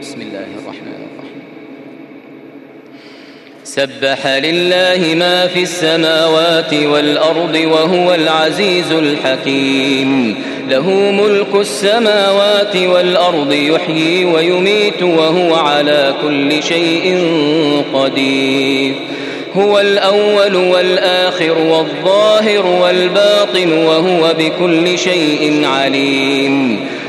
بسم الله الرحمن الرحيم. سبح لله ما في السماوات والأرض وهو العزيز الحكيم. له ملك السماوات والأرض يحيي ويميت وهو على كل شيء قدير. هو الأول والآخر والظاهر والباطن وهو بكل شيء عليم.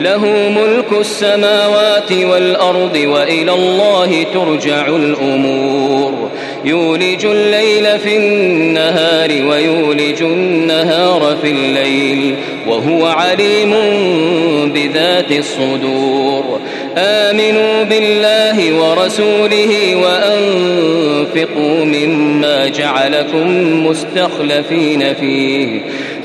له ملك السماوات والأرض وإلى الله ترجع الأمور. يولج الليل في النهار ويولج النهار في الليل وهو عليم بذات الصدور. آمنوا بالله ورسوله وأنفقوا مما جعلكم مستخلفين فيه.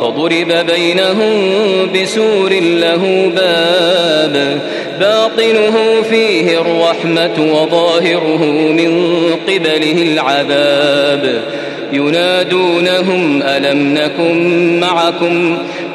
فضرب بينهم بسور له باب باطنه فيه الرحمة وظاهره من قبله العذاب. ينادونهم ألم نكن معكم؟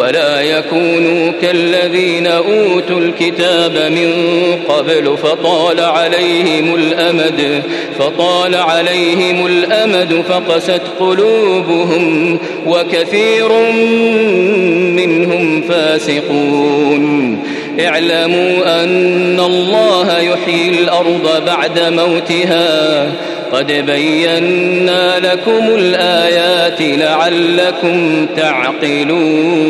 ولا يكونوا كالذين أوتوا الكتاب من قبل فطال عليهم الأمد فطال عليهم الأمد فقست قلوبهم وكثير منهم فاسقون. اعلموا أن الله يحيي الأرض بعد موتها. قد بينا لكم الآيات لعلكم تعقلون.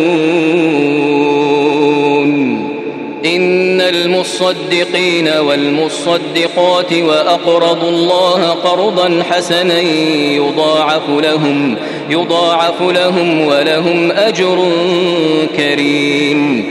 للمصدقين والمصدقات وأقرضوا الله قرضا حسنا يضاعف لهم يضاعف لهم ولهم أجر كريم.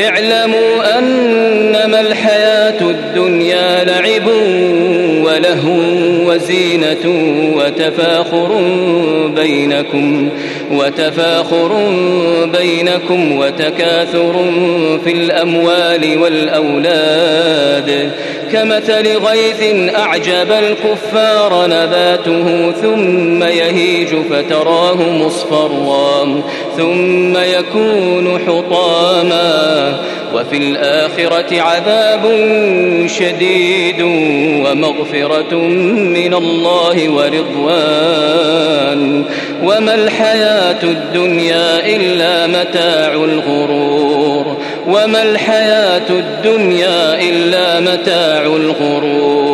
اعلموا أنما الحياة الدنيا لعب وله وزينة وتفاخر بينكم وتفاخر بينكم وتكاثر في الأموال والأولاد. كمثل غيث أعجب الكفار نباته ثم يهيج فتراه مصفرا. ثم يكون حطاما وفي الآخرة عذاب شديد ومغفرة من الله ورضوان. وما الحياة الدنيا إلا متاع الغرور. وما الحياة الدنيا إلا متاع الغرور.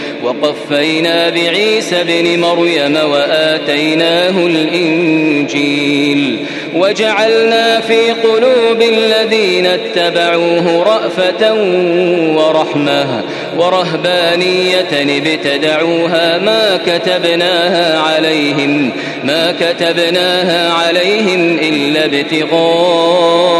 وقفينا بعيسى بن مريم وآتيناه الإنجيل وجعلنا في قلوب الذين اتبعوه رأفة ورحمة ورهبانية ابتدعوها ما كتبناها عليهم ما كتبناها عليهم إلا ابتغاء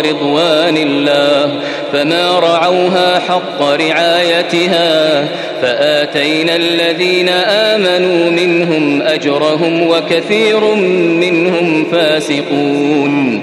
رضوان الله فما رعوها حق رعايتها فآتينا الذين آمنوا منهم أجرهم وكثير منهم فاسقون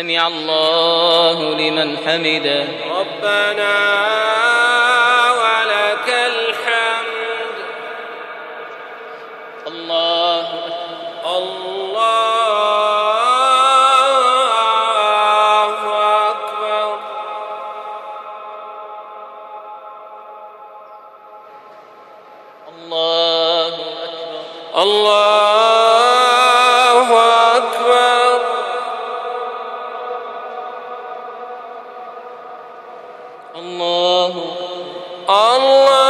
سمع الله لمن حمده. ربنا الله. الله